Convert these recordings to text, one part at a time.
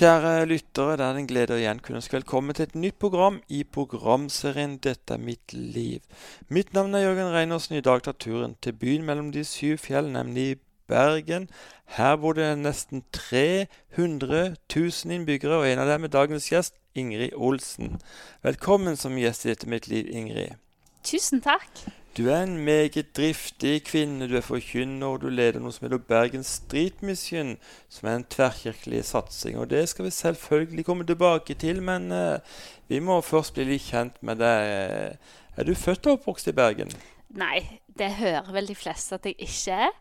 Kjære lyttere, det er en glede å igjen kunne ønske velkommen til et nytt program i programserien 'Dette er mitt liv'. Mitt navn er Jørgen Reinersen. I dag tar turen til byen mellom de syv fjell, nemlig Bergen. Her bor det nesten 300 000 innbyggere, og en av dem er dagens gjest, Ingrid Olsen. Velkommen som gjest i Dette er mitt liv, Ingrid. Tusen takk. Du er en meget driftig kvinne. Du er forkynner, og du leder noe som heter Bergen Street Mission, som er en tverrkirkelig satsing. Og det skal vi selvfølgelig komme tilbake til, men uh, vi må først bli litt kjent med deg. Er du født og oppvokst i Bergen? Nei, det hører vel de fleste at jeg ikke er.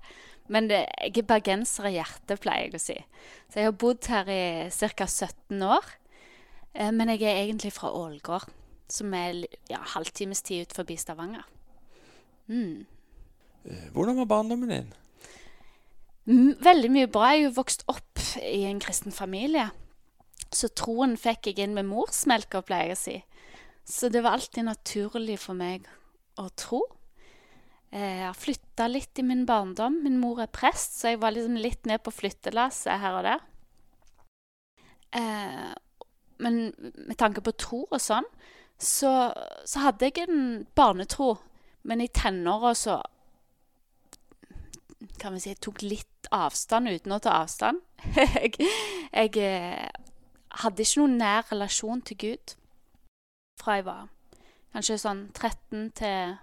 Men det, jeg er bergenser i hjertet, pleier jeg å si. Så jeg har bodd her i ca. 17 år. Uh, men jeg er egentlig fra Ålgård, som er ja, halvtimes tid ut Stavanger. Mm. Hvordan var barndommen din? Veldig mye bra. Jeg er jo vokst opp i en kristen familie. Så troen fikk jeg inn med morsmelka, pleier jeg si. Så det var alltid naturlig for meg å tro. Eh, jeg har flytta litt i min barndom. Min mor er prest, så jeg var liksom litt med på flyttelasset her og der. Eh, men med tanke på tro og sånn, så, så hadde jeg en barnetro men i tenåra så kan vi si jeg tok litt avstand uten å ta avstand. jeg, jeg eh, hadde ikke noen nær relasjon til Gud fra jeg var kanskje sånn 13 til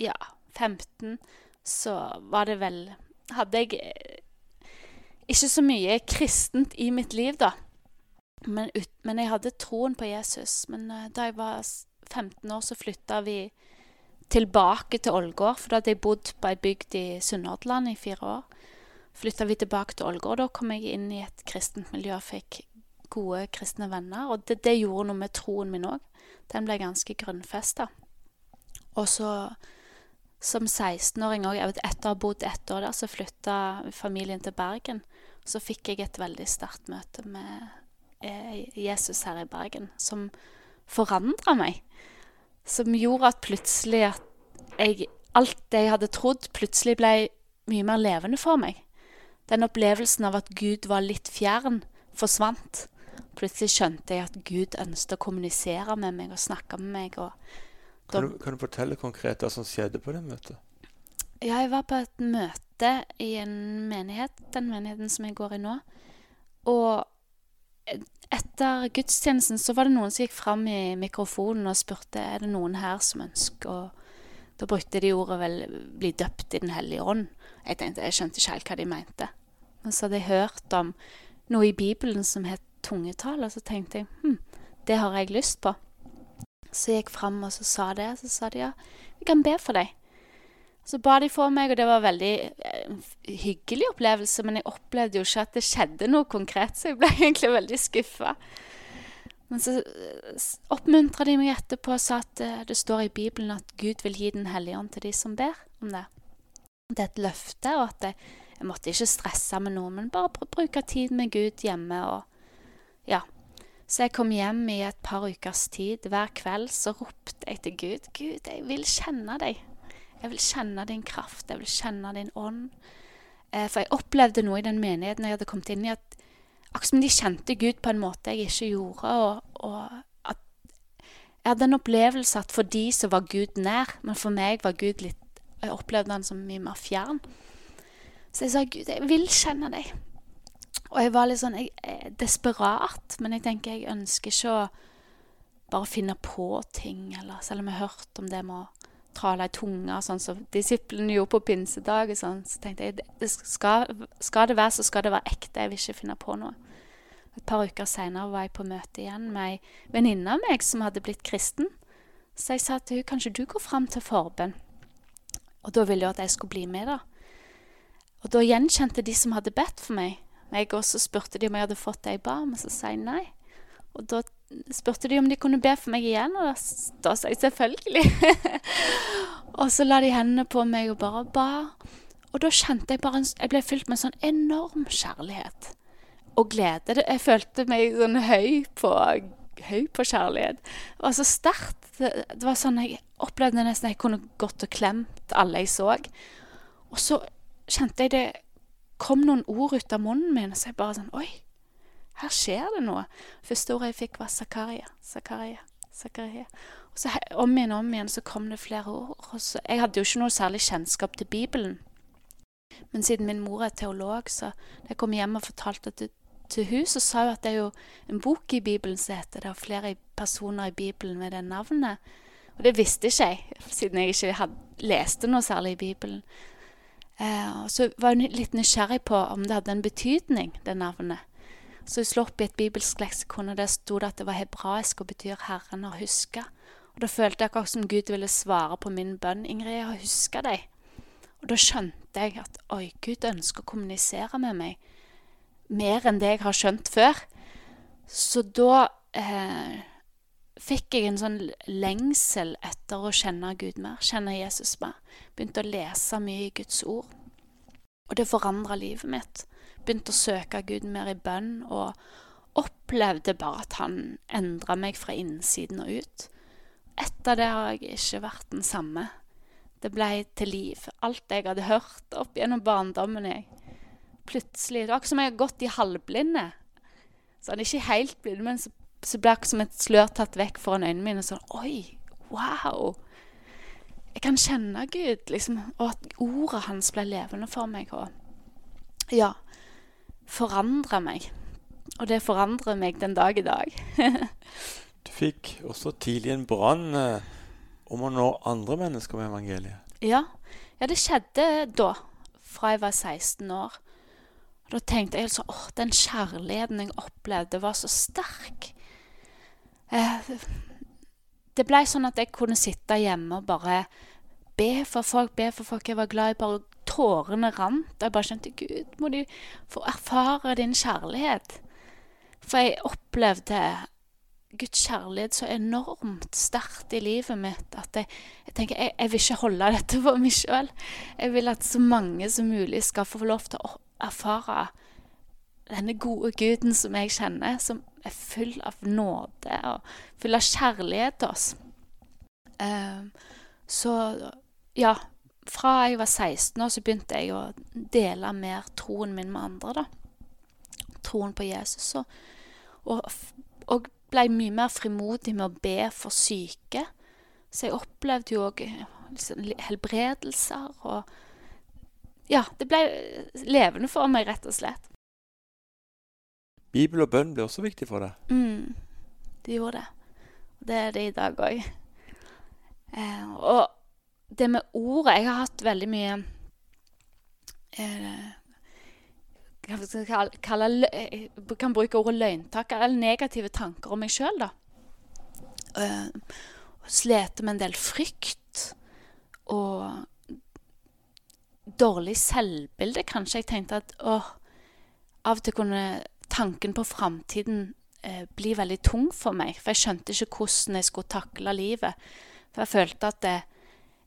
ja, 15. Så var det vel Hadde jeg eh, ikke så mye kristent i mitt liv, da. Men, ut, men jeg hadde troen på Jesus. Men uh, da jeg var 15 år, så flytta vi tilbake til Ålgård, for da hadde jeg bodd på ei bygd i Sunnhordland i fire år. Flytta vi tilbake til Ålgård. Da kom jeg inn i et kristent miljø og fikk gode kristne venner. Og det, det gjorde noe med troen min òg. Den ble ganske grunnfesta. Og så som 16-åring òg, etter å ha bodd ett år der, så flytta familien til Bergen. Så fikk jeg et veldig sterkt møte med eh, Jesus her i Bergen, som forandra meg som gjorde at plutselig at jeg, alt det jeg hadde trodd, plutselig ble mye mer levende for meg. Den opplevelsen av at Gud var litt fjern, forsvant. Plutselig skjønte jeg at Gud ønsket å kommunisere med meg og snakke med meg. kan, du, kan, du, fortelle konkret hva som skjedde på det møtet? Ja, jeg var på et møte i en menighet, den menigheten som jeg går i nå. Og etter gudstjenesten så var det noen som gikk fram i mikrofonen og spurte er det noen her som ønsker å Da brukte de ordet vel 'bli døpt i Den hellige ånd'. Jeg tenkte, jeg skjønte ikke helt hva de mente. Men så hadde jeg hørt om noe i Bibelen som het tungetall, og så tenkte jeg hm, det har jeg lyst på. Så jeg gikk fram og så sa det, så sa de ja, vi kan be for deg. Så ba de for meg, og det var en veldig eh, hyggelig opplevelse. Men jeg opplevde jo ikke at det skjedde noe konkret, så jeg ble egentlig veldig skuffa. Men så eh, oppmuntra de meg etterpå og sa at eh, det står i Bibelen at Gud vil gi Den hellige ånd til de som ber om det. Det er et løfte, og at jeg, jeg måtte ikke stresse med noe, men bare bruke tid med Gud hjemme og Ja. Så jeg kom hjem i et par ukers tid. Hver kveld så ropte jeg til Gud. Gud, jeg vil kjenne deg. Jeg vil kjenne din kraft, jeg vil kjenne din ånd. Eh, for jeg opplevde noe i den menigheten jeg hadde kommet inn i, at akkurat som de kjente Gud på en måte jeg ikke gjorde. Og, og at jeg hadde en opplevelse at for de så var Gud nær, men for meg var Gud litt Jeg opplevde han som mye mer fjern. Så jeg sa, Gud, jeg vil kjenne deg. Og jeg var litt sånn jeg, jeg, desperat, men jeg tenker jeg ønsker ikke å bare finne på ting, eller selv om jeg har hørt om det med å trale i tunga, sånn som disiplene gjorde på pinsedag. Sånn. Så tenkte jeg det skal, skal, det være, så skal det være ekte. Jeg vil ikke finne på noe. Et par uker seinere var jeg på møte igjen med ei venninne av meg som hadde blitt kristen. Så jeg sa til henne kanskje du går fram til forbønn? Og da ville hun at jeg skulle bli med, da. Og da gjenkjente de som hadde bedt for meg. Jeg også spurte de om jeg hadde fått det jeg ba om, og så sa jeg nei. Og da spurte de om de kunne be for meg igjen, og da, sa jeg selvfølgelig. og så la de hendene på meg og bare ba. Og da kjente jeg bare en, Jeg ble fylt med en sånn enorm kjærlighet og glede. Jeg følte meg sånn høy på, høy på kjærlighet. Det var så sterkt. Det, var sånn Jeg opplevde nesten jeg kunne gått og klemt alle jeg så. Og så kjente jeg det kom noen ord ut av munnen min, så jeg bare sånn Oi, her skjer det noe. Første ordet jeg fikk, var Zakaria. Zakaria. Zakaria. Og så om igjen og om igjen så kom det flere ord. Så, jeg hadde jo ikke noe særlig kjennskap til Bibelen. Men siden min mor er teolog, så da jeg kom hjem og fortalte det til hun, så sa hun at det er jo en bok i Bibelen som heter det, og flere personer i Bibelen med det navnet. Og det visste ikke jeg, siden jeg ikke hadde, leste noe særlig i Bibelen. Eh, og så var hun litt nysgjerrig på om det hadde en betydning, det navnet. Så jeg slo opp i et bibelsk leksikon, og der sto det at det var hebraisk og betyr 'Herren har huska'. Og da følte jeg akkurat som Gud ville svare på min bønn. 'Ingrid, jeg har huska deg'. Og da skjønte jeg at oi, Gud ønsker å kommunisere med meg mer enn det jeg har skjønt før. Så da eh, fikk jeg en sånn lengsel etter å kjenne Gud mer, kjenne Jesus mer. Begynte å lese mye i Guds ord. Og det forandra livet mitt begynte å søke Gud mer i bønn, og opplevde bare at han endra meg fra innsiden og ut. Etter det har jeg ikke vært den samme. Det ble til liv. Alt jeg hadde hørt opp gjennom barndommen. jeg. Plutselig Det var akkurat som jeg hadde gått i halvblinde. Så han er ikke helt blind, men så, så ble akkurat som et slør tatt vekk foran øynene mine. Sånn Oi, wow! Jeg kan kjenne Gud, liksom. Og at ordet hans ble levende for meg. Og ja, forandra meg. Og det forandrer meg den dag i dag. du fikk også tidlig en brann eh, om å nå andre mennesker med evangeliet. Ja. ja, det skjedde da, fra jeg var 16 år. Og da tenkte jeg altså åh, den kjærligheten jeg opplevde, var så sterk. Eh, det blei sånn at jeg kunne sitte hjemme og bare be for folk, be for folk jeg var glad i. Bare tårene rant. Og jeg bare skjønte Gud, må de få erfare din kjærlighet. For jeg opplevde Guds kjærlighet så enormt sterkt i livet mitt at jeg, jeg tenker jeg, jeg, vil ikke holde dette for meg sjøl. Jeg vil at så mange som mulig skal få lov til å erfare denne gode guden som jeg kjenner, som er full av nåde og full av kjærlighet til oss. Um, så ja, fra jeg var 16 år, så begynte jeg å dele mer troen min med andre. da. Troen på Jesus. Og, og, og ble mye mer frimodig med å be for syke. Så jeg opplevde jo òg liksom, helbredelser og Ja, det ble levende for meg, rett og slett. Bibel og bønn ble også viktig for deg? Mm, det gjorde det. Det er det i dag òg. Eh, og det med ordet Jeg har hatt veldig mye eh, hva skal jeg kalle, Jeg eh, kan bruke ordet løgntaker, eller negative tanker om meg sjøl, da. Uh, Slete med en del frykt og dårlig selvbilde, kanskje. Jeg tenkte at åh, av og til kunne tanken på framtiden eh, bli veldig tung for meg. For jeg skjønte ikke hvordan jeg skulle takle livet. For jeg følte at det,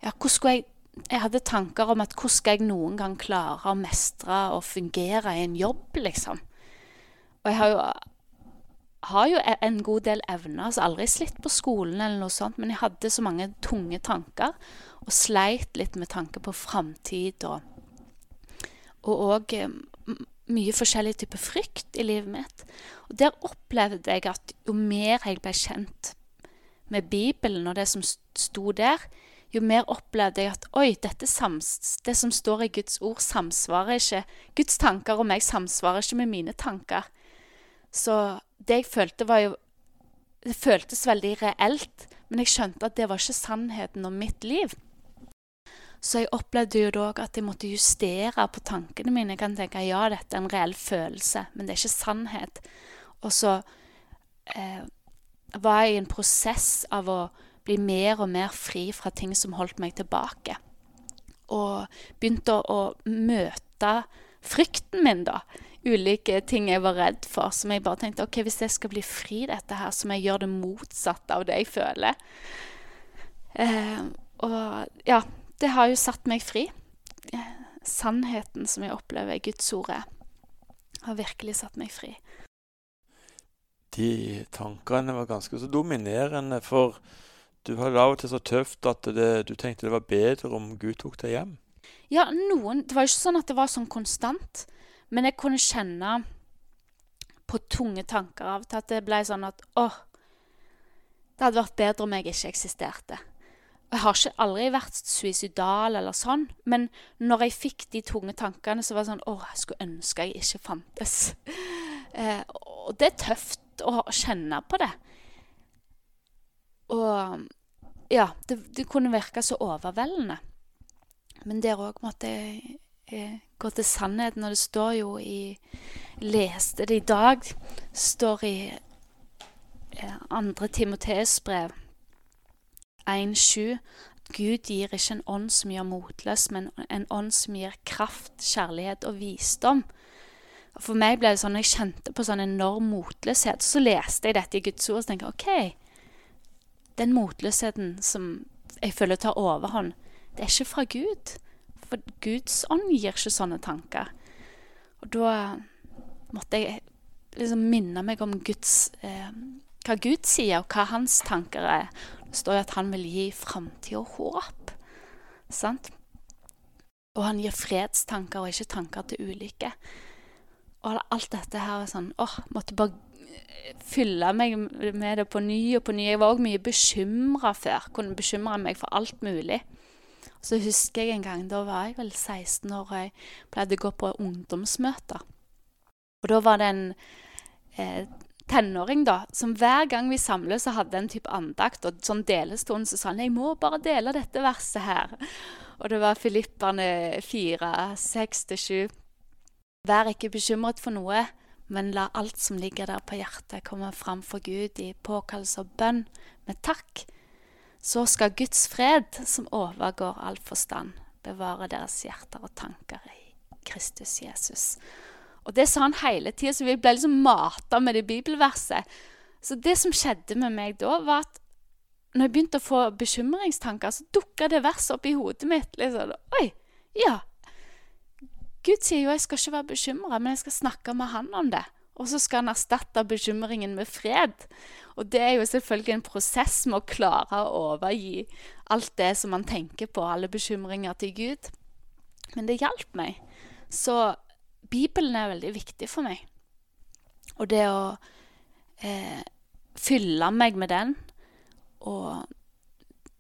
ja, hvordan skulle jeg jeg hadde tanker om at hvordan skal jeg noen gang klare å mestre og fungere i en jobb, liksom. Og jeg har jo, har jo e, en god del evner, altså aldri slitt på skolen eller noe sånt, men jeg hadde så mange tunge tanker, og sleit litt med tanke på framtid og Og òg mye forskjellig type frykt i livet mitt. Og der opplevde jeg at jo mer jeg ble kjent med Bibelen og det som sto der, jo mer opplevde jeg at oi, dette sams, det som står i Guds ord, samsvarer ikke Guds tanker om meg samsvarer ikke med mine tanker. Så det jeg følte, var jo Det føltes veldig reelt, men jeg skjønte at det var ikke sannheten om mitt liv. Så jeg opplevde jo da at jeg måtte justere på tankene mine. Jeg kan tenke ja, dette er en reell følelse, men det er ikke sannhet. Og så eh, var jeg i en prosess av å bli mer og mer fri fra ting som holdt meg tilbake. Og begynte å, møte frykten min, da. Ulike ting jeg var redd for. Som jeg bare tenkte ok, hvis jeg skal bli fri dette her, så må jeg gjøre det motsatte av det jeg føler. Eh, og ja, det har jo satt meg fri. Eh, sannheten som jeg opplever i Guds ordet, har virkelig satt meg fri. De tankene var ganske så dominerende, for du hadde av og til så tøft at det, du tenkte det var bedre om Gud tok deg hjem? Ja, noen Det var ikke sånn at det var sånn konstant. Men jeg kunne kjenne på tunge tanker av til at det ble sånn at åh, det hadde vært bedre om jeg ikke eksisterte. Jeg har ikke aldri vært suicidal eller sånn, men når jeg fikk de tunge tankene, så var det sånn åh, jeg skulle ønske jeg ikke fantes. Eh, og det er tøft å kjenne på det. Og ja, det, det kunne virke så overveldende. Men der òg måtte jeg eh, gå til sannheten. Og det står jo i Leste det i dag. står i andre Timotees brev 1,7 Gud gir ikke en ånd som gjør motløs, men en ånd som gir kraft, kjærlighet og visdom. Og For meg ble det sånn, jeg kjente på sånn enorm motløshet. Så leste jeg dette i Guds ord og tenkte OK, den motløsheten som jeg føler tar overhånd, det er ikke fra Gud. For Guds ånd gir ikke sånne tanker. Og da måtte jeg liksom minne meg om Guds, eh, hva Gud sier, og hva hans tanker er. Det står jo at han vil gi framtid og håp. Sant? Og han gir fredstanker og ikke tanker til ulykke. Og alt dette her er sånn åh, måtte bare fylle meg med det på ny og på ny. Jeg var òg mye bekymra før. Kunne bekymre meg for alt mulig. Så husker jeg en gang, da var jeg vel 16 år, og jeg pleide å gå på ungdomsmøter. Og da var det en eh, tenåring da, som hver gang vi samles, så hadde en type andakt. Og sånn delestund så sa han 'Jeg må bare dele dette verset her'. Og det var Filipperne 4, 6-7. Vær ikke bekymret for noe, men la alt som ligger der på hjertet, komme fram for Gud i påkallelse og bønn med takk. Så skal Guds fred, som overgår all forstand, bevare deres hjerter og tanker i Kristus Jesus. Og det sa han hele tida, så vi ble liksom mata med det bibelverset. Så det som skjedde med meg da, var at når jeg begynte å få bekymringstanker, så dukka det verset opp i hodet mitt. liksom, Oi, ja. Gud sier jo jeg skal ikke være bekymra, men jeg skal snakke med han om det. Og så skal han erstatte bekymringen med fred. Og det er jo selvfølgelig en prosess med å klare å overgi alt det som man tenker på, alle bekymringer til Gud. Men det hjalp meg. Så Bibelen er veldig viktig for meg. Og det å eh, fylle meg med den, og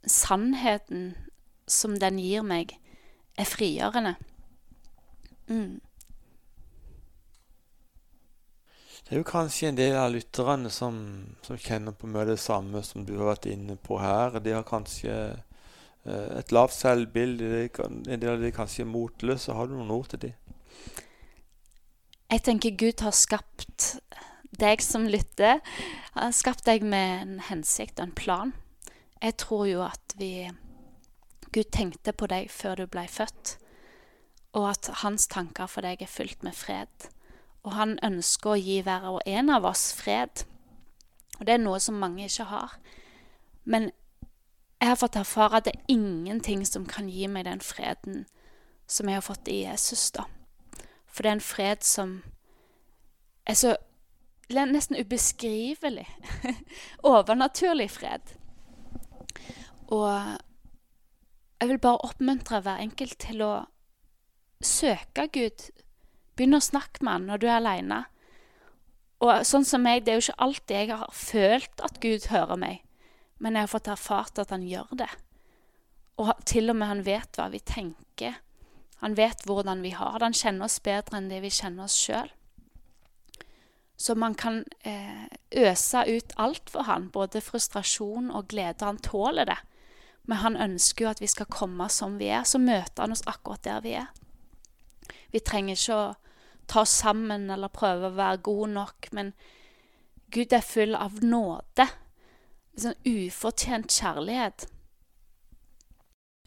sannheten som den gir meg, er frigjørende. Mm. Det er jo kanskje en del av lytterne som, som kjenner på mye det samme som du har vært inne på her. De har kanskje eh, et lavt selvbilde, en del av de er kanskje motløse. Har du noen ord til dem? Jeg tenker Gud har skapt deg som lytter. Han har skapt deg med en hensikt og en plan. Jeg tror jo at vi Gud tenkte på deg før du ble født, og at hans tanker for deg er fylt med fred. Og han ønsker å gi hver og en av oss fred. Og det er noe som mange ikke har. Men jeg har fått erfare at det er ingenting som kan gi meg den freden som jeg har fått i Jesus, da. For det er en fred som er så nesten ubeskrivelig. Overnaturlig fred. Og jeg vil bare oppmuntre hver enkelt til å søke Gud. Begynn å snakke med han når du er aleine. Og sånn som meg, det er jo ikke alltid jeg har følt at Gud hører meg, men jeg har fått erfart at han gjør det. Og til og med han vet hva vi tenker. Han vet hvordan vi har det. Han kjenner oss bedre enn det vi kjenner oss sjøl. Så man kan eh, øse ut alt for han, både frustrasjon og glede. Han tåler det. Men han ønsker jo at vi skal komme som vi er. Så møter han oss akkurat der vi er. Vi trenger ikke å ta oss sammen eller prøve å være gode nok, men Gud er full av nåde. Sånn ufortjent kjærlighet.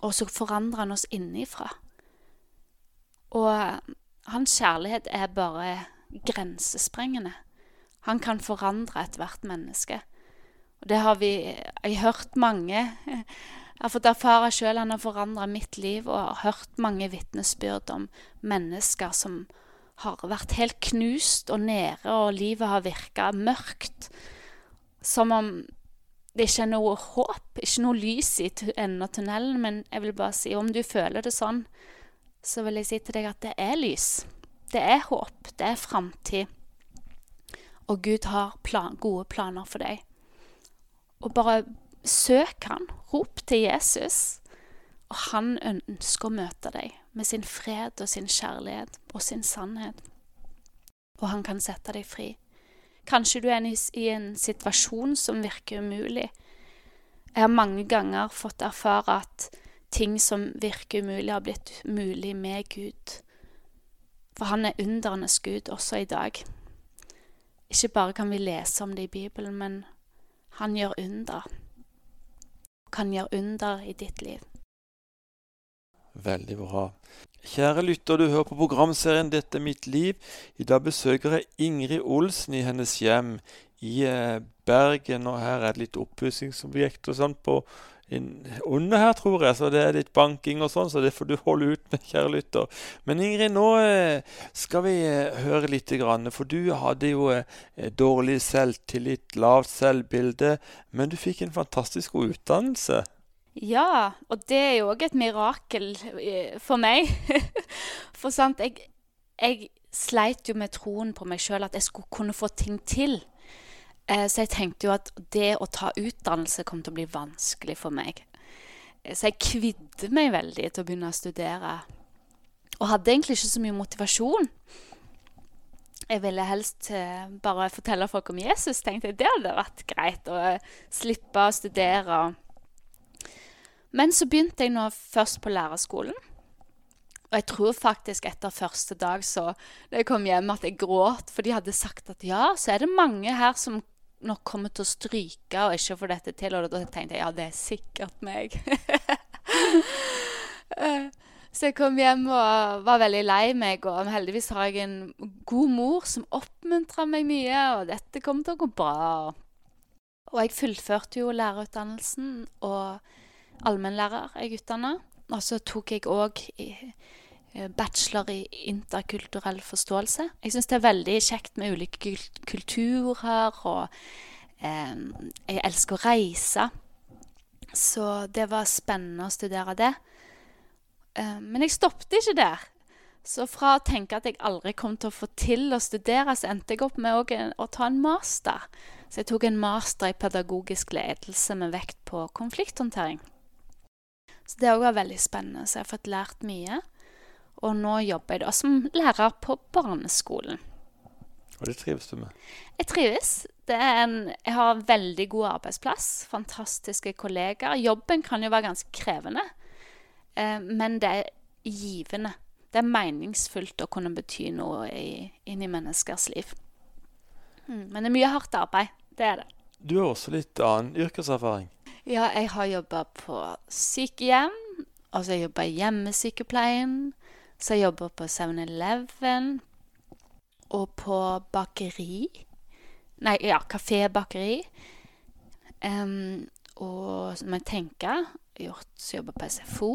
Og så forandrer han oss innifra. Og hans kjærlighet er bare grensesprengende. Han kan forandre ethvert menneske. Og det har vi Jeg har hørt mange Jeg har fått erfare sjøl han har forandra mitt liv, og har hørt mange vitnesbyrd om mennesker som har vært helt knust og nede, og livet har virka mørkt. Som om det ikke er noe håp, ikke noe lys i enden av tunnelen. Men jeg vil bare si, om du føler det sånn, så vil jeg si til deg at det er lys. Det er håp. Det er framtid. og Gud har plan gode planer for deg. Og bare søk han. Rop til Jesus. Og han ønsker å møte deg med sin fred og sin kjærlighet og sin sannhet. Og han kan sette deg fri. Kanskje du er i en situasjon som virker umulig. Jeg har mange ganger fått erfare at ting som virker umulig, har blitt mulig med Gud. For han er undernes Gud også i dag. Ikke bare kan vi lese om det i Bibelen, men han gjør under. Kan gjøre under i ditt liv. Veldig bra. Kjære lytter, du hører på programserien 'Dette er mitt liv'. I dag besøker jeg Ingrid Olsen i hennes hjem i eh, Bergen. Og her er det litt oppussingsobjekter og sånn på under her, tror jeg. Så det er litt banking og sånn, så det får du holde ut med, kjære lytter. Men Ingrid, nå eh, skal vi eh, høre litt, for du hadde jo dårlig selvtillit, lavt selvbilde, men du fikk en fantastisk god utdannelse. Ja, og det er jo òg et mirakel eh, for meg. for sant, jeg, jeg, sleit jo med troen på meg sjøl, at jeg skulle kunne få ting til. Eh, så jeg tenkte jo at det å ta utdannelse kom til å bli vanskelig for meg. Eh, så jeg kvidde meg veldig til å begynne å studere. Og hadde egentlig ikke så mye motivasjon. Jeg ville helst bare fortelle folk om Jesus. tenkte jeg Det hadde vært greit å slippe å studere. Men så begynte jeg nå først på lærerskolen. Og jeg tror faktisk etter første dag så da jeg kom hjem, at jeg gråt. For de hadde sagt at ja, så er det mange her som nok kommer til å stryke og ikke få dette til. Og da tenkte jeg ja, det er sikkert meg. så jeg kom hjem og var veldig lei meg. Og heldigvis har jeg en god mor som oppmuntrer meg mye, og dette kommer til å gå bra. Og jeg fullførte jo lærerutdannelsen. og allmennlærer jeg utdanna. Og så tok jeg òg bachelor i interkulturell forståelse. Jeg syns det er veldig kjekt med ulike kulturer, og eh, jeg elsker å reise. Så det var spennende å studere det. Eh, men jeg stoppet ikke der. Så fra å tenke at jeg aldri kom til å få til å studere, så endte jeg opp med å ta en master. Så jeg tok en master i pedagogisk ledelse med vekt på konflikthåndtering. Så det òg var veldig spennende. Så jeg har fått lært mye. Og nå jobber jeg da som lærer på barneskolen. Og det trives du med? Jeg trives. En, jeg har en veldig god arbeidsplass. Fantastiske kollegaer. Jobben kan jo være ganske krevende, eh, men det er givende. Det er meningsfullt å kunne bety noe i, inn i menneskers liv. Mm, men det er mye hardt arbeid. Det er det. Du har også litt annen yrkeserfaring? Ja, jeg har jobba på sykehjem. Altså, jeg jobba i hjemmesykepleien. Så jeg jobber på 7-Eleven. Og på bakeri. Nei, ja, kafébakeri. Um, og som jeg tenker Gjort, så jobber på SFO.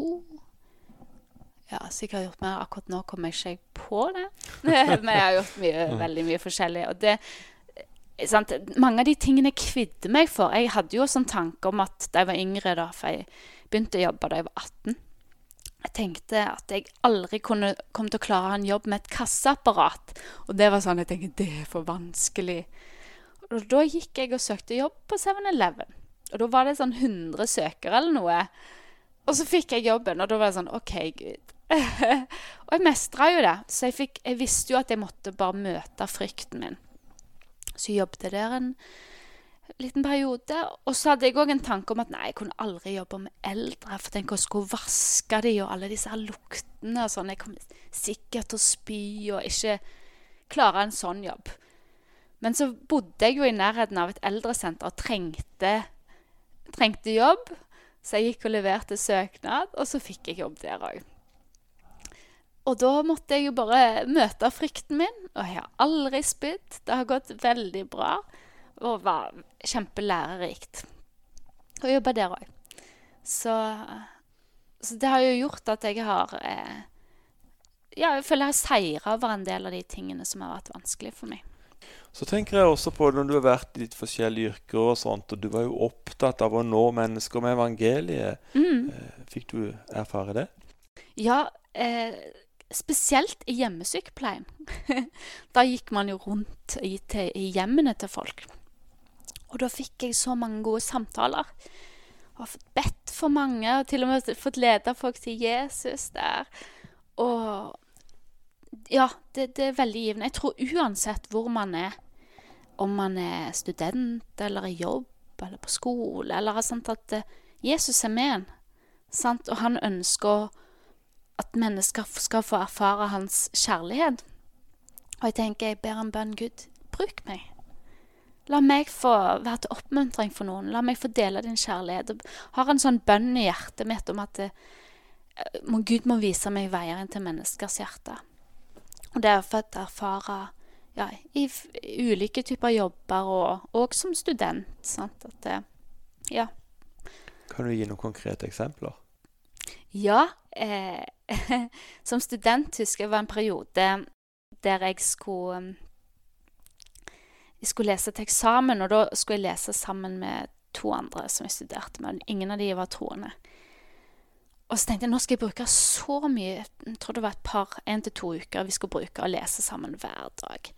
Ja, sikkert gjort mer. Akkurat nå kommer jeg ikke på det. Men jeg har gjort mye, veldig mye forskjellig. Og det, sant? Mange av de tingene jeg kvidde meg for Jeg hadde jo sånn tanke om at da jeg var yngre, da, for jeg begynte å jobbe da jeg var 18 Jeg tenkte at jeg aldri kunne, kom til å klare en jobb med et kasseapparat. Og det var sånn jeg tenkte det er for vanskelig. Og da gikk jeg og søkte jobb på 7-Eleven. Og da var det sånn 100 søkere eller noe. Og så fikk jeg jobben, og da var det sånn OK, Gud. og jeg mestra jo det. Så jeg, fikk, jeg visste jo at jeg måtte bare møte frykten min. Så jobbet jeg der en liten periode. Og så hadde jeg òg en tanke om at nei, jeg kunne aldri jobbe med eldre. For tenk å skulle vaske de og alle disse her luktene og sånn. Jeg kom sikkert til å spy og ikke klare en sånn jobb. Men så bodde jeg jo i nærheten av et eldresenter og trengte, trengte jobb. Så jeg gikk og leverte søknad, og så fikk jeg jobb der òg. Og da måtte jeg jo bare møte frykten min, og jeg har aldri spydd. Det har gått veldig bra og var kjempelærerikt. å jobbe der òg. Så, så, det har jo gjort at jeg har eh, Ja, jeg føler jeg har seira over en del av de tingene som har vært vanskelig for meg. Så tenker jeg også på når du har vært i ditt forskjellige yrker og sånt, og du var jo opptatt av å nå mennesker med evangeliet. Mm. Eh, fikk du erfare det? Ja, eh, spesielt i hjemmesykepleien. da gikk man jo rundt i, til, i hjemmene til folk. Og da fikk jeg så mange gode samtaler. Og fått bedt for mange, og til og med fått lede folk til Jesus der. Og ja, det, det er veldig givende. Jeg tror uansett hvor man er, om man er student eller i jobb eller på skole, eller sånt, at eh, Jesus er med en. Sant? Og han ønsker at mennesker skal få erfare hans kjærlighet. Og jeg tenker, jeg ber en bønn, Gud, bruk meg. La meg få være til oppmuntring for noen. La meg få dele din kjærlighet. Jeg har en sånn bønn i hjertet mitt om at det, eh, må Gud må vise meg veier inn til menneskers hjerte. Og det er for å erfare ja, i, i ulike typer jobber, og, og som student. Sant? At det, ja. Kan du gi noen konkrete eksempler? Ja. Eh, som student husker jeg var en periode der jeg skulle jeg skulle lese til eksamen, og da skulle jeg lese sammen med to andre som jeg studerte med. Ingen av de var troende. Og så tenkte jeg nå skal jeg bruke så mye Jeg tror det var et par, én til to uker vi skulle bruke å lese sammen hver dag.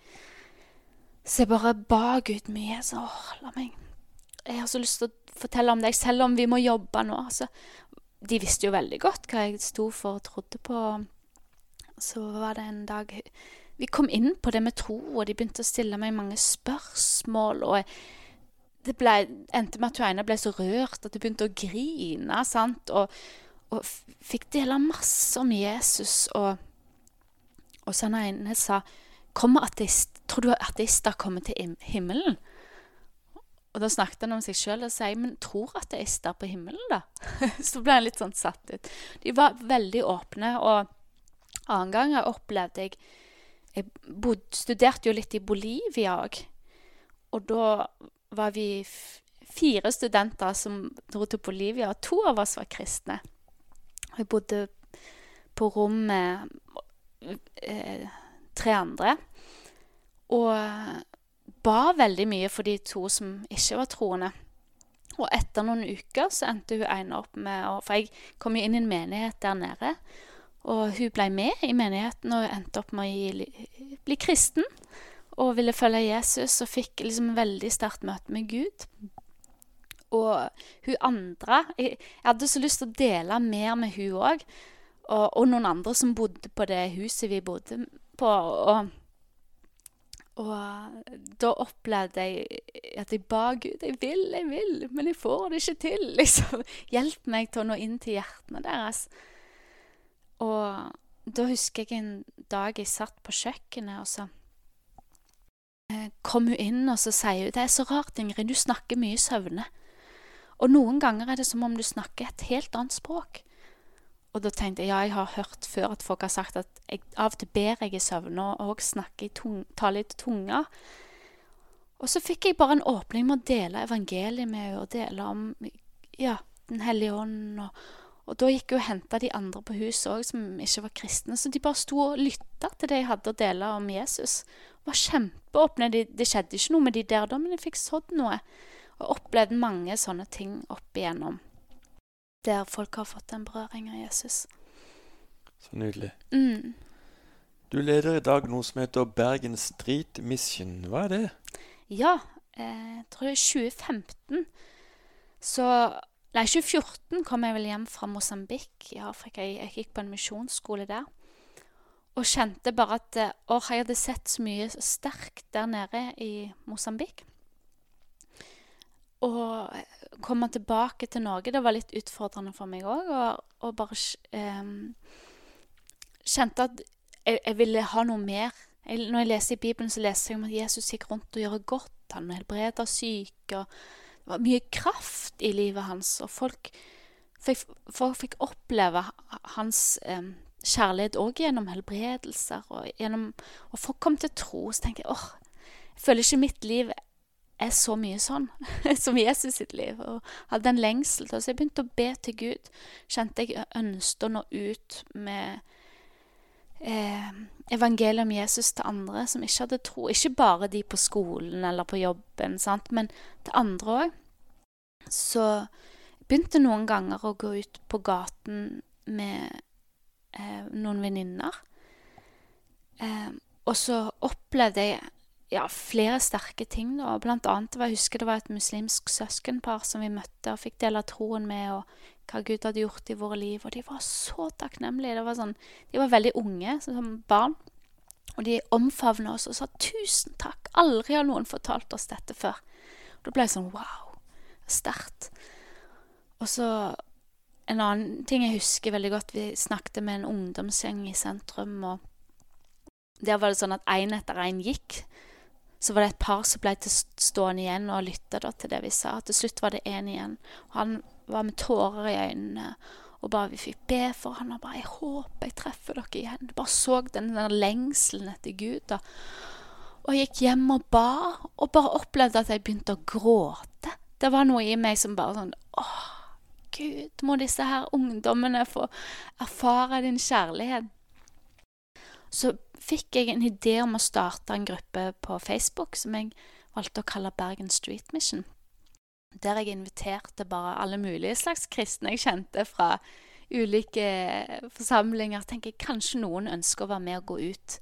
Så jeg bare ba Gud mye. Så åh, la meg Jeg har så lyst til å fortelle om deg, selv om vi må jobbe nå. Så, de visste jo veldig godt hva jeg sto for og trodde på. Så var det en dag vi kom inn på det med tro, og de begynte å stille meg mange spørsmål. og det ble, endte med at hun ene ble så rørt at hun begynte å grine. sant? Og, og fikk dele masse om Jesus. Og, og så den ene sa kommer ateist, Tror du ateister kommer til himmelen? Og da snakket han om seg sjøl og sa men tror ateister på himmelen, da? så ble han litt sånn satt ut. De var veldig åpne. Og annen gang opplevde jeg jeg bod, studerte jo litt i Bolivia òg. Og da var vi fire studenter som dro til Bolivia, og to av oss var kristne. Jeg bodde på rom med eh, tre andre. Og ba veldig mye for de to som ikke var troende. Og etter noen uker så endte hun ene opp med å For jeg kom jo inn i en menighet der nede. Og hun ble med i menigheten og endte opp med å bli kristen. Og ville følge Jesus og fikk liksom veldig sterkt møte med Gud. Og hun andre Jeg, hadde så lyst til å dele mer med hun òg. Og, og, noen andre som bodde på det huset vi bodde på. Og, og da opplevde jeg at jeg ba Gud jeg vil, jeg vil, men jeg får det ikke til. liksom. Hjelp meg til å nå inn til hjertene deres. Og da husker jeg en dag jeg satt på kjøkkenet, og så eh, kom hun inn, og så sier hun Det er så rart, Ingrid, du snakker mye søvne. Og noen ganger er det som om du snakker et helt annet språk. Og da tenkte jeg ja, jeg har hørt før at folk har sagt at jeg, av og til ber jeg i søvne og snakker i tung, taler i tunga. Og så fikk jeg bare en åpning med å dele evangeliet med henne, og dele om ja, Den hellige ånd og, og da gikk hun og henta de andre på huset òg som ikke var kristne. Så de bare sto og lytta til det jeg hadde å dele om Jesus. Det Var kjempeåpne. Det, det skjedde ikke noe med de der da, men jeg fikk sådd noe. Og opplevd mange sånne ting opp igjennom. Der folk har fått en berøring av Jesus. Så nydelig. Mm. Du leder i dag noe som heter Bergen Street Mission. Hva er det? Ja, eh, jeg tror det er 2015. Så Nei, 2014 kom jeg vel hjem fra Mosambik i Afrika. Jeg, gikk på en misjonsskole der. Og kjente bare at eh, Å, jeg hadde sett så mye sterkt der nede i Mosambik. Og komme tilbake til Norge, det var litt utfordrende for meg òg. Og, og, bare um, kjente at jeg, jeg, ville ha noe mer. Jeg, når jeg leser i Bibelen, så leser jeg om at Jesus gikk rundt og gjorde godt. Han helbreder syke. og det var mye kraft i livet hans, og folk fikk, folk fikk oppleve hans eh, kjærlighet òg gjennom helbredelser. Og, gjennom, og folk kom til tro. Så tenker jeg åh, jeg føler ikke mitt liv er så mye sånn som Jesus sitt liv. Og hadde en lengsel Så jeg begynte å be til Gud. Kjente jeg ønsket å nå ut med eh, evangeliet om Jesus til andre som ikke hadde tro. Ikke bare de på skolen eller på jobben, sant? men til andre òg. Så jeg begynte noen ganger å gå ut på gaten med eh, noen venninner. Eh, og så opplevde jeg ja, flere sterke ting. da, Blant annet jeg husker det var et muslimsk søskenpar som vi møtte og fikk dele troen med, og hva Gud hadde gjort i våre liv. Og de var så takknemlige. Var sånn, de var veldig unge som barn. Og de omfavna oss og sa 'tusen takk'. Aldri har noen fortalt oss dette før. Og Da ble jeg sånn wow. Sterkt. Og så en annen ting jeg husker veldig godt, vi snakket med en ungdomsgjeng i sentrum, og der var det sånn at én etter én gikk. Så var det et par som ble stående igjen og lytta til det vi sa. Til slutt var det én igjen. Og han var med tårer i øynene og bare vi fikk be for han og bare 'Jeg håper jeg treffer dere igjen.' Jeg bare så den der lengselen etter Gud. da. Og jeg gikk hjem og ba, og bare opplevde at jeg begynte å gråte. Det var noe i meg som bare sånn Åh, Gud, må disse her ungdommene få erfare din kjærlighet. Så fikk jeg en idé om å starte en gruppe på Facebook som jeg valgte å kalle Bergen Street Mission der jeg inviterte bare alle mulige slags kristne jeg kjente fra ulike forsamlinger. tenker jeg Kanskje noen ønsker å være med og gå ut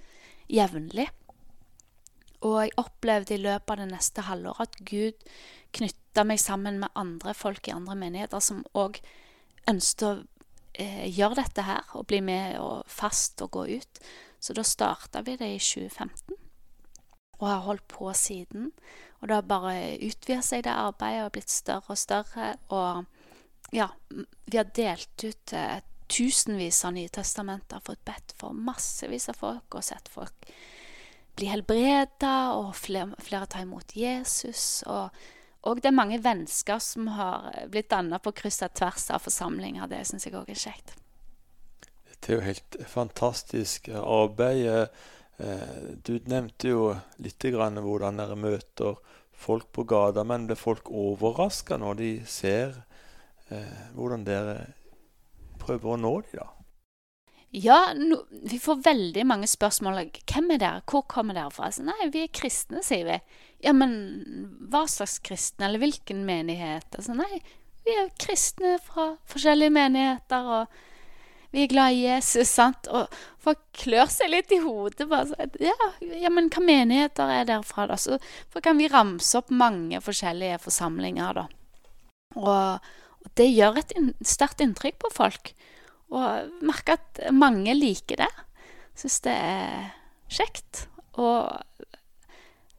jevnlig. Og jeg opplevde i løpet av det neste halvåret at Gud knytta meg sammen med andre folk i andre menigheter som òg ønsket å eh, gjøre dette her og bli med og fast og gå ut. Så da starta vi det i 2015 og har holdt på siden. Og det har bare utvida seg, det arbeidet, og blitt større og større. Og ja, vi har delt ut eh, tusenvis av Nye testamenter, fått bedt for massevis av folk, og sett folk bli helbreda, og flere, flere ta imot Jesus. og og det er mange vennskap som har blitt danna på kryss og tvers av forsamlinger. Det syns jeg òg er kjekt. Det er jo helt fantastisk arbeid. Eh, du nevnte jo litt hvordan dere møter folk på gata, men blir folk overraska når de ser eh, hvordan dere prøver å nå dem, da? Ja, no, vi får veldig mange spørsmål. Hvem er dere? Hvor kommer dere fra? Så, nei, vi er kristne, sier vi. Ja, men hva slags kristne? Eller hvilken menighet? Altså, nei, vi er kristne fra forskjellige menigheter. og vi er glad i Jesus, sant? Og folk klør seg litt i hodet. bare så, ja, ja, men hva menigheter er derfra, da? Så kan vi ramse opp mange forskjellige forsamlinger, da. Og, det gjør et sterkt inntrykk på folk. Og merker at mange liker det. Syns det er kjekt. Og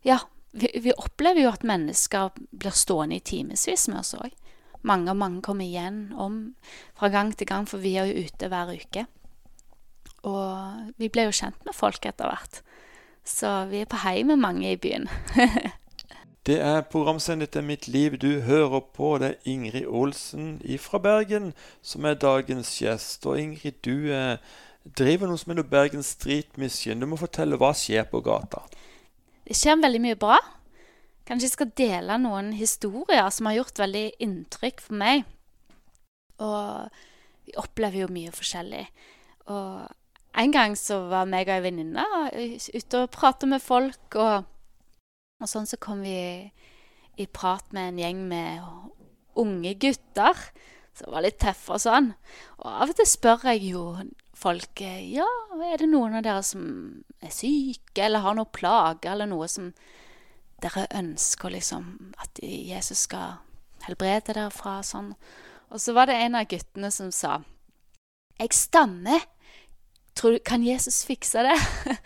ja, vi, vi, opplever jo at mennesker blir stående i timevis med oss òg mange og mange kommer igjen om fra gang til gang, for vi er jo ute hver uke. Og vi ble jo kjent med folk etter hvert. Så vi er på hei med mange i byen. det er programsendet til Mitt liv du hører på. Det er Ingrid Olsen fra Bergen som er dagens gjest. Og Ingrid, du eh, driver noe som heter Bergen Street Mission. Du må fortelle hva skjer på gata. Det skjer veldig mye bra. Kanskje jeg skal dele noen historier som har gjort veldig inntrykk for meg. Og vi opplever jo mye forskjellig. Og en gang så var meg og ei venninne ute og pratet med folk, og, og, sånn så kom vi i prat med en gjeng med unge gutter som var litt tøffe og sånn. Og av og til spør jeg jo folk ja, er det noen av dere som er syke, eller har noe plage, eller noe som dere ønsker liksom at Jesus skal helbrede dere fra sånn. Og så var det en av guttene som sa Jeg stammer. Tror kan Jesus fikse det?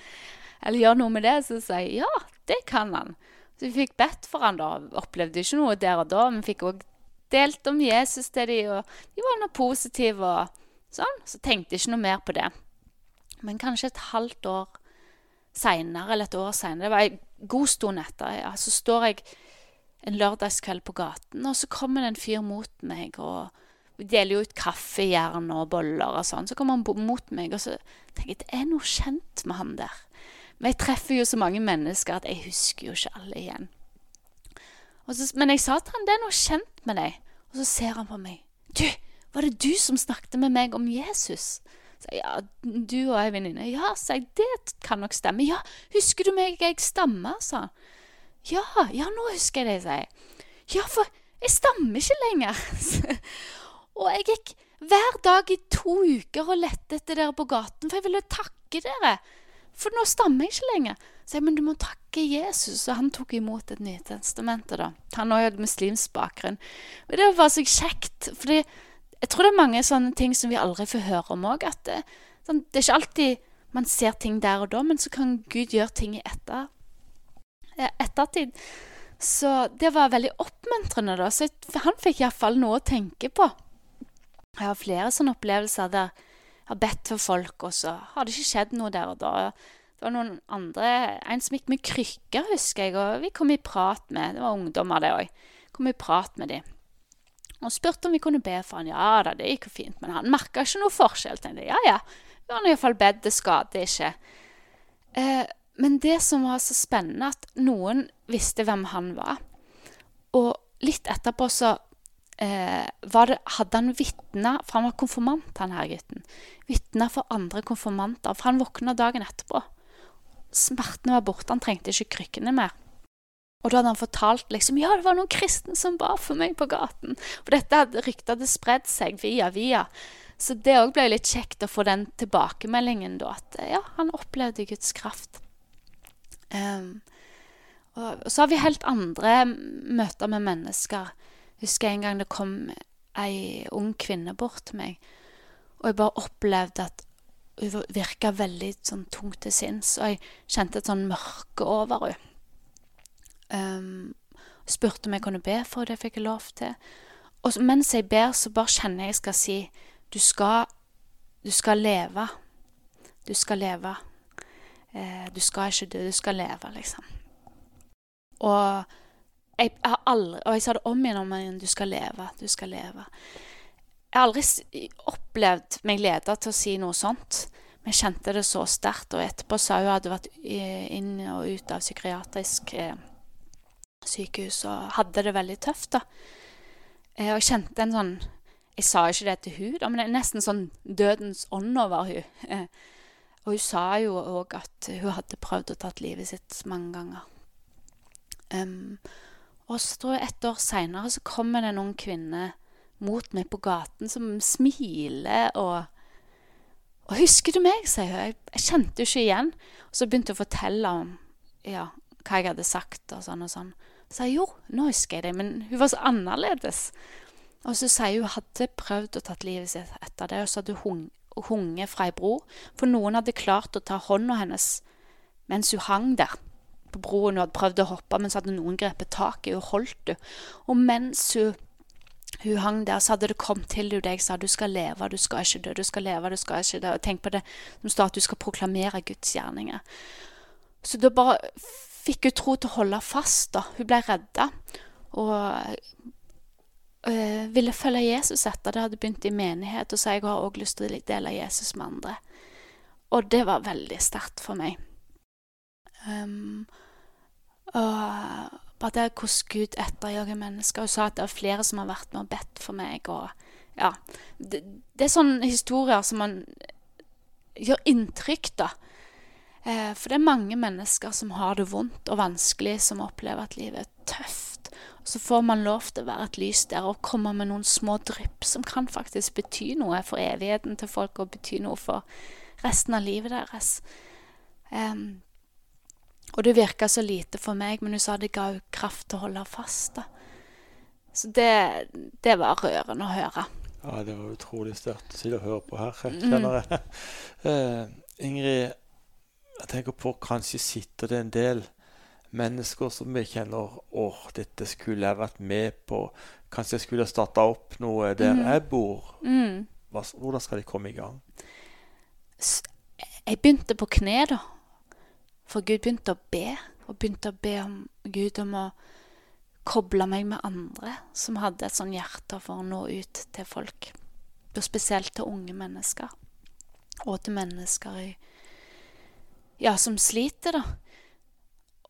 Eller gjøre noe med det? Så sa jeg ja, det kan han. Så vi fikk bedt for han da. Opplevde ikke noe der og da, men fikk òg delt om Jesus til de, og de var noe positive og sånn. Så tenkte jeg ikke noe mer på det. Men kanskje et halvt år seinere, eller et år seinere, det var en god stund etter, ja, så står jeg en lørdagskveld på gaten, og så kommer det en fyr mot meg, og vi deler jo ut kaffejern og boller og sånn. Så kommer han mot meg, og så tenker jeg det er noe kjent med han der. Men jeg treffer jo så mange mennesker at jeg husker jo ikke alle igjen. Så, men jeg sa til han det er noe kjent med deg. Og så ser han på meg. Du, var det du som snakket med meg om Jesus? Så ja, du og ei venninne. Ja, sa jeg, det kan nok stemme. Ja, husker du meg, jeg stammer, sa han. Ja, ja, nå husker jeg det, sa jeg. Ja, for jeg stammer ikke lenger. og jeg gikk hver dag i to uker og lette etter dere på gaten, for jeg ville takke dere For nå stammer jeg ikke lenger. Så jeg, men du må takke Jesus. Og han tok imot et Nytestamentet, da. Han òg hadde muslimsk bakgrunn. Men det var så kjekt. fordi jeg tror det er mange sånne ting som vi aldri får høre om òg. At det, sånn, det, er ikke alltid man ser ting der og da, men så kan Gud gjøre ting i etter, ettertid. Så det var veldig oppmuntrende, da. Så han fikk iallfall noe å tenke på. Jeg har flere sånne opplevelser der jeg har bedt for folk, og så har det ikke skjedd noe der og da. Det var noen andre En som gikk med krykker, husker jeg, og vi kom i prat med Det var ungdommer, det òg. Kom i prat med dem. Og spurte om vi kunne be for han. Ja da, det gikk jo fint. Men han merka ikke noe forskjell. Tenkte ja ja, vi har iallfall bedt, det skader ikke. Eh, men det som var så spennende, at noen visste hvem han var. Og litt etterpå så eh, det, hadde han vitna, for han var konfirmant, han her gutten. Vitna for andre konfirmanter, for han våkna dagen etterpå. Smertene var borte, han trengte ikke krykkene mer. Og da hadde han fortalt liksom, ja, det var noen kristne som ba for meg på gaten. For dette hadde ryktet hadde spredd seg via via. Så det òg ble litt kjekt å få den tilbakemeldingen da, at ja, han opplevde Guds kraft. Um, og, og, så har vi helt andre møter med mennesker. Husker jeg en gang det kom ei ung kvinne bort til meg, og jeg bare opplevde at hun virka veldig sånn tungt til sinns, og jeg kjente et sånn mørke over henne. Um, spurte om jeg kunne be for det, fikk jeg lov til. Og mens jeg ber, så bare kjenner jeg jeg skal si du skal, du skal leve. Du skal leve. Eh, du skal ikke dø, du skal leve, liksom. Og jeg, har aldri Og jeg sa det om igjen om igjen. Du skal leve. Du skal leve. Jeg har aldri opplevd meg leda til å si noe sånt. Men jeg kjente det så sterkt. Og etterpå sa hun at hun hadde vært inn og ut av psykiatrisk eh, sykehus og hadde det veldig tøft. da. Eh, og kjente en sånn Jeg sa ikke det til hun, da, men det er nesten sånn dødens ånd over hun. Eh, og hun sa jo òg at hun hadde prøvd å tatt livet sitt mange ganger. Um, og så tror jeg et år seinere så kommer det en ung kvinne mot meg på gaten som smiler og Og 'Husker du meg?' sier hun. Jeg, jeg kjente jo ikke igjen. Og så begynte hun å fortelle om ja, hva jeg hadde sagt og sånn og sånn. Sa jeg jo, nå husker jeg det, men hun var så annerledes. Og så sier hun hadde prøvd å tatt livet sitt etter det, og så hadde hun hunget fra ei bro. For noen hadde klart å ta hånda hennes mens hun hang der på broen. Hun hadde prøvd å hoppe, men så hadde noen grepet tak i henne og holdt henne. Og mens hun, hun hang der, så hadde det kommet til henne det jeg sa, du skal leve, du skal ikke dø, du skal leve, du skal ikke dø. Og tenk på det som står at du skal proklamere Guds gjerninger. Så da bare fikk hun tro til å holde fast. da. Hun ble redda. Og øh, ville følge Jesus etter det hadde begynt i menighet. Og så jeg har også lyst til å dele Jesus med andre. Og det var veldig sterkt for meg. Um, og bare det hvordan Gud etterjager mennesker. Hun sa at det er flere som har vært med og bedt for meg. og ja, det, det er sånne historier som man gjør inntrykk, da. Eh, for det er mange mennesker som har det vondt og vanskelig, som opplever at livet er tøft. Og så får man lov til å være et lys der og komme med noen små drypp som kan faktisk bety noe for evigheten til folk og bety noe for resten av livet deres. Um, og det virka så lite for meg, men hun sa det ga henne kraft til å holde fast. da. Så det, det var rørende å høre. Ja, det var utrolig sterkt å sitte og høre på her, kjenner jeg. Mm. Uh, Ingrid, jeg tenker på kanskje sitter det en del mennesker som vi kjenner åh, dette skulle jeg vært med på. Kanskje jeg skulle starta opp noe der mm. jeg bor. Mm. Hva, hvordan skal de komme i gang? Jeg begynte på kne, da. For Gud begynte å be. Og begynte å be om Gud om å koble meg med andre som hadde et sånn hjerte for å nå ut til folk. Og spesielt til unge mennesker. Og til mennesker i ja, som sliter, da.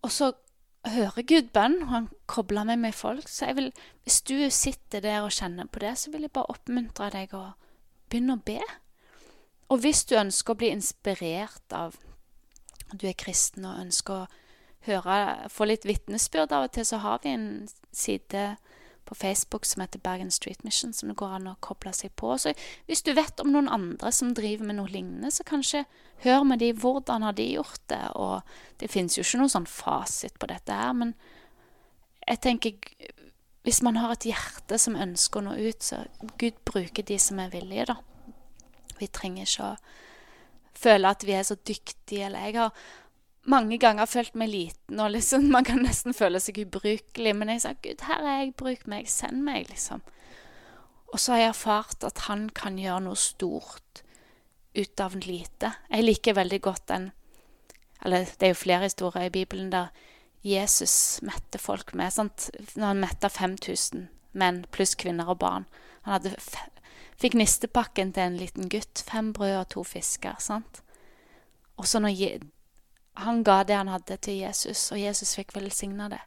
Og så hører Gud bønn, og han kobler meg med folk. Så jeg vil, hvis du sitter der og kjenner på det, så vil jeg bare oppmuntre deg å begynne å be. Og hvis du ønsker å bli inspirert av at du er kristen og ønsker å høre, få litt vitnesbyrd av og til, så har vi en side på Facebook som heter Bergen Street Mission, som det går an å koble seg på. Så hvis du vet om noen andre som driver med noe lignende, så kanskje hør med de hvordan har de gjort det. Og det finnes jo ikke noen sånn fasit på dette her, men jeg tenker hvis man har et hjerte som ønsker å nå ut, så Gud bruker de som er villige, da. Vi trenger ikke å føle at vi er så dyktige, eller jeg har mange ganger følt meg liten, og liksom, man kan nesten føle seg ubrukelig. Men jeg sa, 'Gud, her er jeg, bruk meg, send meg', liksom. Og så har jeg erfart at han kan gjøre noe stort ut av lite. Jeg liker veldig godt den Eller det er jo flere historier i Bibelen der Jesus mette folk med. Sant? Når han metta 5000 menn pluss kvinner og barn. Han hadde fikk nistepakken til en liten gutt. Fem brød og to fisker. sant? Og så når han ga det han hadde til Jesus, og Jesus fikk velsigna det,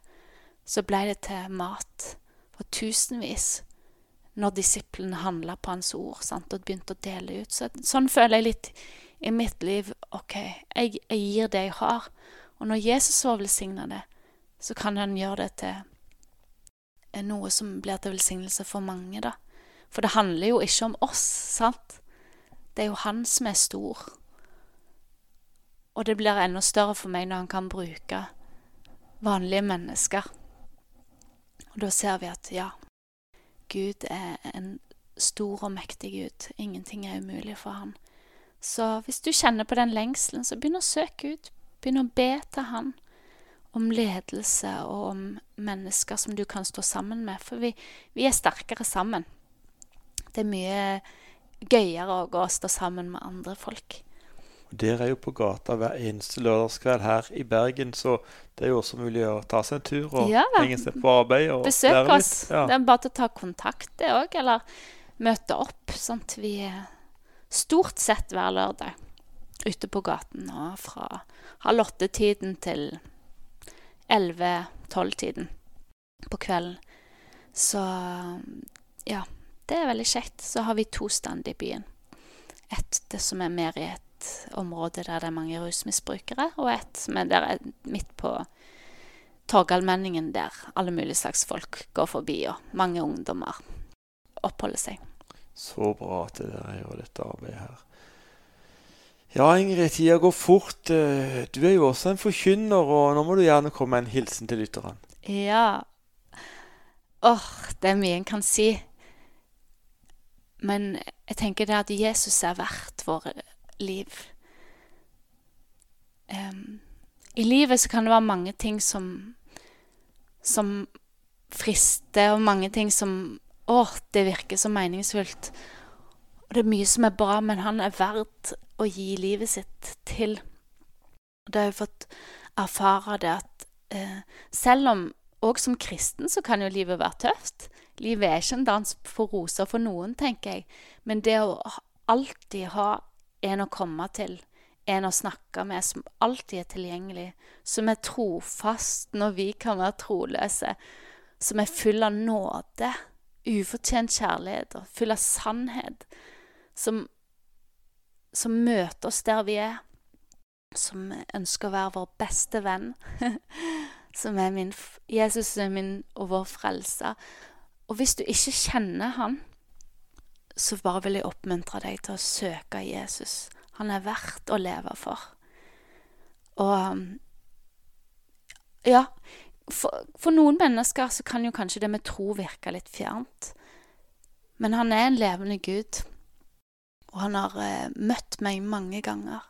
så ble det til mat for tusenvis når disiplene handla på hans ord sant, og begynte å dele ut. Så, sånn føler jeg litt i mitt liv. OK, jeg, jeg gir det jeg har. Og når Jesus får velsigna det, så kan han gjøre det til noe som blir til velsignelse for mange, da. For det handler jo ikke om oss, sant? Det er jo han som er stor. Og det blir enda større for meg når han kan bruke vanlige mennesker. Og da ser vi at ja, Gud er en stor og mektig Gud. Ingenting er umulig for han. Så hvis du kjenner på den lengselen, så begynn å søke ut. Begynn å be til han om ledelse og om mennesker som du kan stå sammen med. For vi, vi er sterkere sammen. Det er mye gøyere å gå og stå sammen med andre folk. Dere er jo på gata hver eneste lørdagskveld her i Bergen, så det er jo også mulig å ta seg en tur og ja, henge seg på arbeid. og Besøk oss. Ja. Det er bare til å ta kontakt, det òg. Eller møte opp. Sånn at vi stort sett hver lørdag ute på gaten og fra halv åtte-tiden til elleve-tolv-tiden på kvelden. Så ja, det er veldig kjekt. Så har vi to stand i byen. Et det som er mer i et område der det er mange rusmisbrukere, og et som er midt på Torgallmenningen, der alle mulige slags folk går forbi, og mange ungdommer oppholder seg. Så bra at dere gjør dette arbeidet her. Ja, Ingrid, tida går fort. Eh, du er jo også en forkynner, og nå må du gjerne komme med en hilsen til lytterne. Ja. Åh, det er mye en kan si. Men jeg tenker det at Jesus er verdt våre liv. Um, I livet så kan det være mange ting som som frister, og mange ting som Å, det virker så meningsfullt. Og det er mye som er bra, men han er verdt å gi livet sitt til. Og det har jeg fått erfare det at eh, selv om òg som kristen så kan jo livet være tøft. Livet er ikke en dans for roser for noen, tenker jeg. Men det å alltid ha en å komme til, en å snakke med, som alltid er tilgjengelig, som er trofast når vi kan være troløse, som er full av nåde, ufortjent kjærlighet og full av sannhet, som, som møter oss der vi er, som ønsker å være vår beste venn, som er min Jesus er min og vår frelser. Og hvis du ikke kjenner Han, så bare vil jeg oppmuntre deg til å søke Jesus. Han er verdt å leve for. Og ja, for, for, noen mennesker så kan jo kanskje det med tro virke litt fjernt. Men han er en levende Gud, og han har eh, møtt meg mange ganger.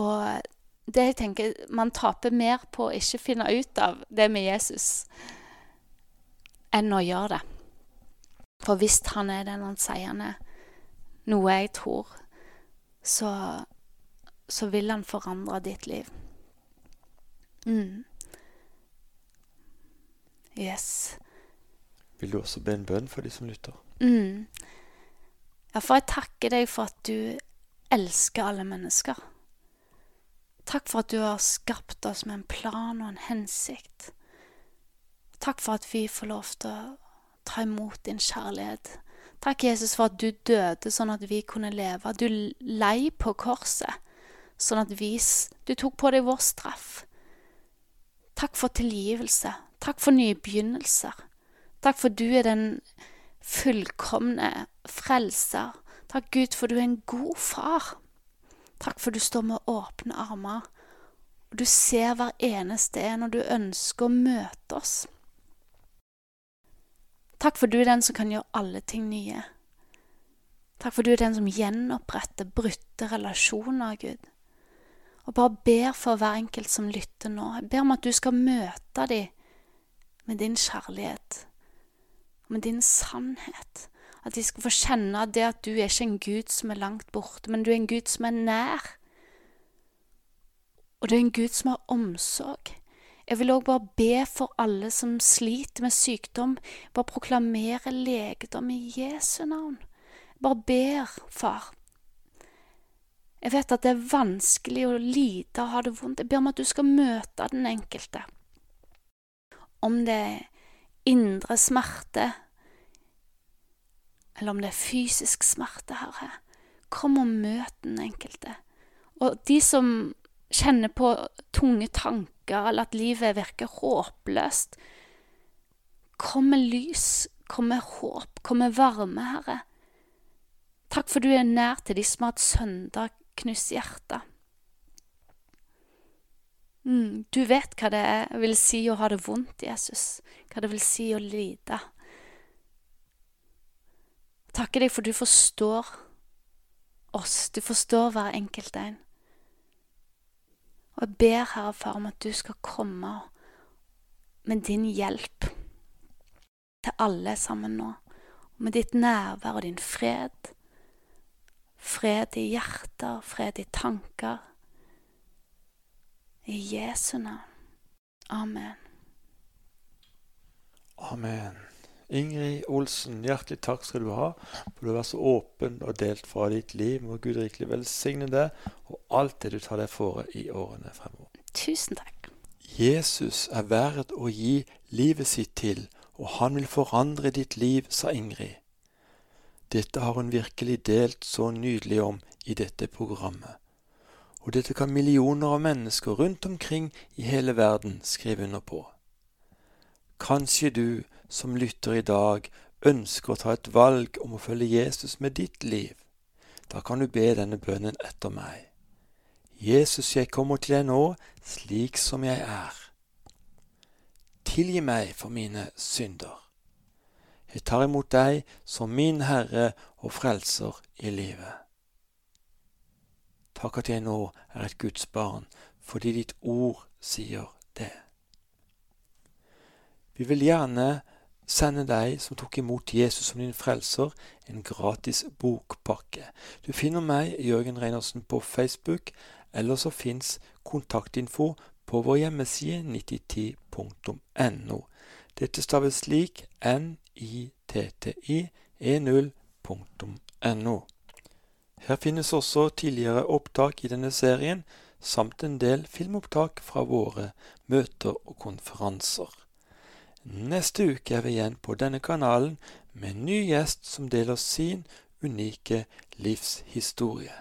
Og det jeg tenker Man taper mer på å ikke finne ut av det med Jesus enn å gjøre det. For hvis han er den han sier han er, noe jeg tror, så, så vil han forandre ditt liv. Mm. Yes. Vil du også be en bønn for de som lytter? Mm. Ja, for jeg takker deg for at du elsker alle mennesker. Takk for at du har skapt oss med en plan og en hensikt. Takk for at vi får lov til å ta imot din kjærlighet. Takk, Jesus, for at du døde sånn at vi kunne leve. Du lei på korset sånn at vi Du tok på deg vår straff. Takk for tilgivelse. Takk for nye begynnelser. Takk for du er den fullkomne frelser. Takk, Gud, for du er en god far. Takk for du står med åpne armer. Du ser hver eneste en, og du ønsker å møte oss. Takk for du er den som kan gjøre alle ting nye. Takk for du er den som gjenoppretter brutte relasjoner, Gud. Og bare ber for hver enkelt som lytter nå. Jeg ber om at du skal møte dem med din kjærlighet med din sannhet. At de skal få kjenne det at du er ikke en Gud som er langt borte, men du er en Gud som er nær. Og du er en Gud som har omsorg. Jeg vil òg bare be for alle som sliter med sykdom. Bare proklamere legedom i Jesu navn. Bare ber, far. Jeg vet at det er vanskelig å lide og ha det vondt. Jeg ber om at du skal møte den enkelte. Om det er indre smerte, eller om det er fysisk smerte, Herre. Kom og møt den enkelte. Og de som kjenner på tunge tanker, eller at livet virker håpløst, kom med lys, kom med håp, kom med varme, Herre. Takk for du er nær til de som har et søndagknust hjerte. Mm, du vet hva det er, vil si å ha det vondt, Jesus, hva det vil si å lide. Takker deg for du forstår oss, du forstår hver enkelt en. Og jeg ber, Herre Far, om at du skal komme med din hjelp til alle sammen nå, og med ditt nærvær og din fred. Fred i hjerter, fred i tanker. I Jesu navn. Amen. Amen. Ingrid Olsen, hjertelig takk skal du ha for du har vært så åpen og delt fra ditt liv. Må Gud rikelig velsigne deg og alt det du tar deg for i årene fremover. Tusen takk. Jesus er verdt å gi livet sitt til, og han vil forandre ditt liv, sa Ingrid. Dette har hun virkelig delt så nydelig om i dette programmet. Og dette kan millioner av mennesker rundt omkring i hele verden skrive under på. Kanskje du som lytter i dag, ønsker å ta et valg om å følge Jesus med ditt liv. Da kan du be denne bønnen etter meg. Jesus, jeg kommer til deg nå slik som jeg er. Tilgi meg for mine synder. Jeg tar imot deg som min Herre og Frelser i livet. Takk at jeg nå er et Guds barn, fordi ditt ord sier det. Vi vil gjerne sende deg som tok imot Jesus som din frelser, en gratis bokpakke. Du finner meg, Jørgen Reinersen, på Facebook, eller så fins kontaktinfo på vår hjemmeside 9010.no. Dette staves slik nitti-e0.no. Her finnes også tidligere opptak i denne serien, samt en del filmopptak fra våre møter og konferanser. Neste uke er vi igjen på denne kanalen med en ny gjest som deler sin unike livshistorie.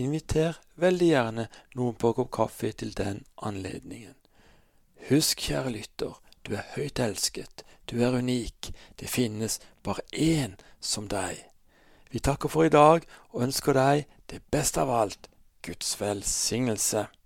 Inviter veldig gjerne noen på en kopp kaffe til den anledningen. Husk, kjære lytter, du er høyt elsket, du er unik, det finnes bare én som deg. Vi takker for i dag og ønsker deg det beste av alt, Guds velsignelse.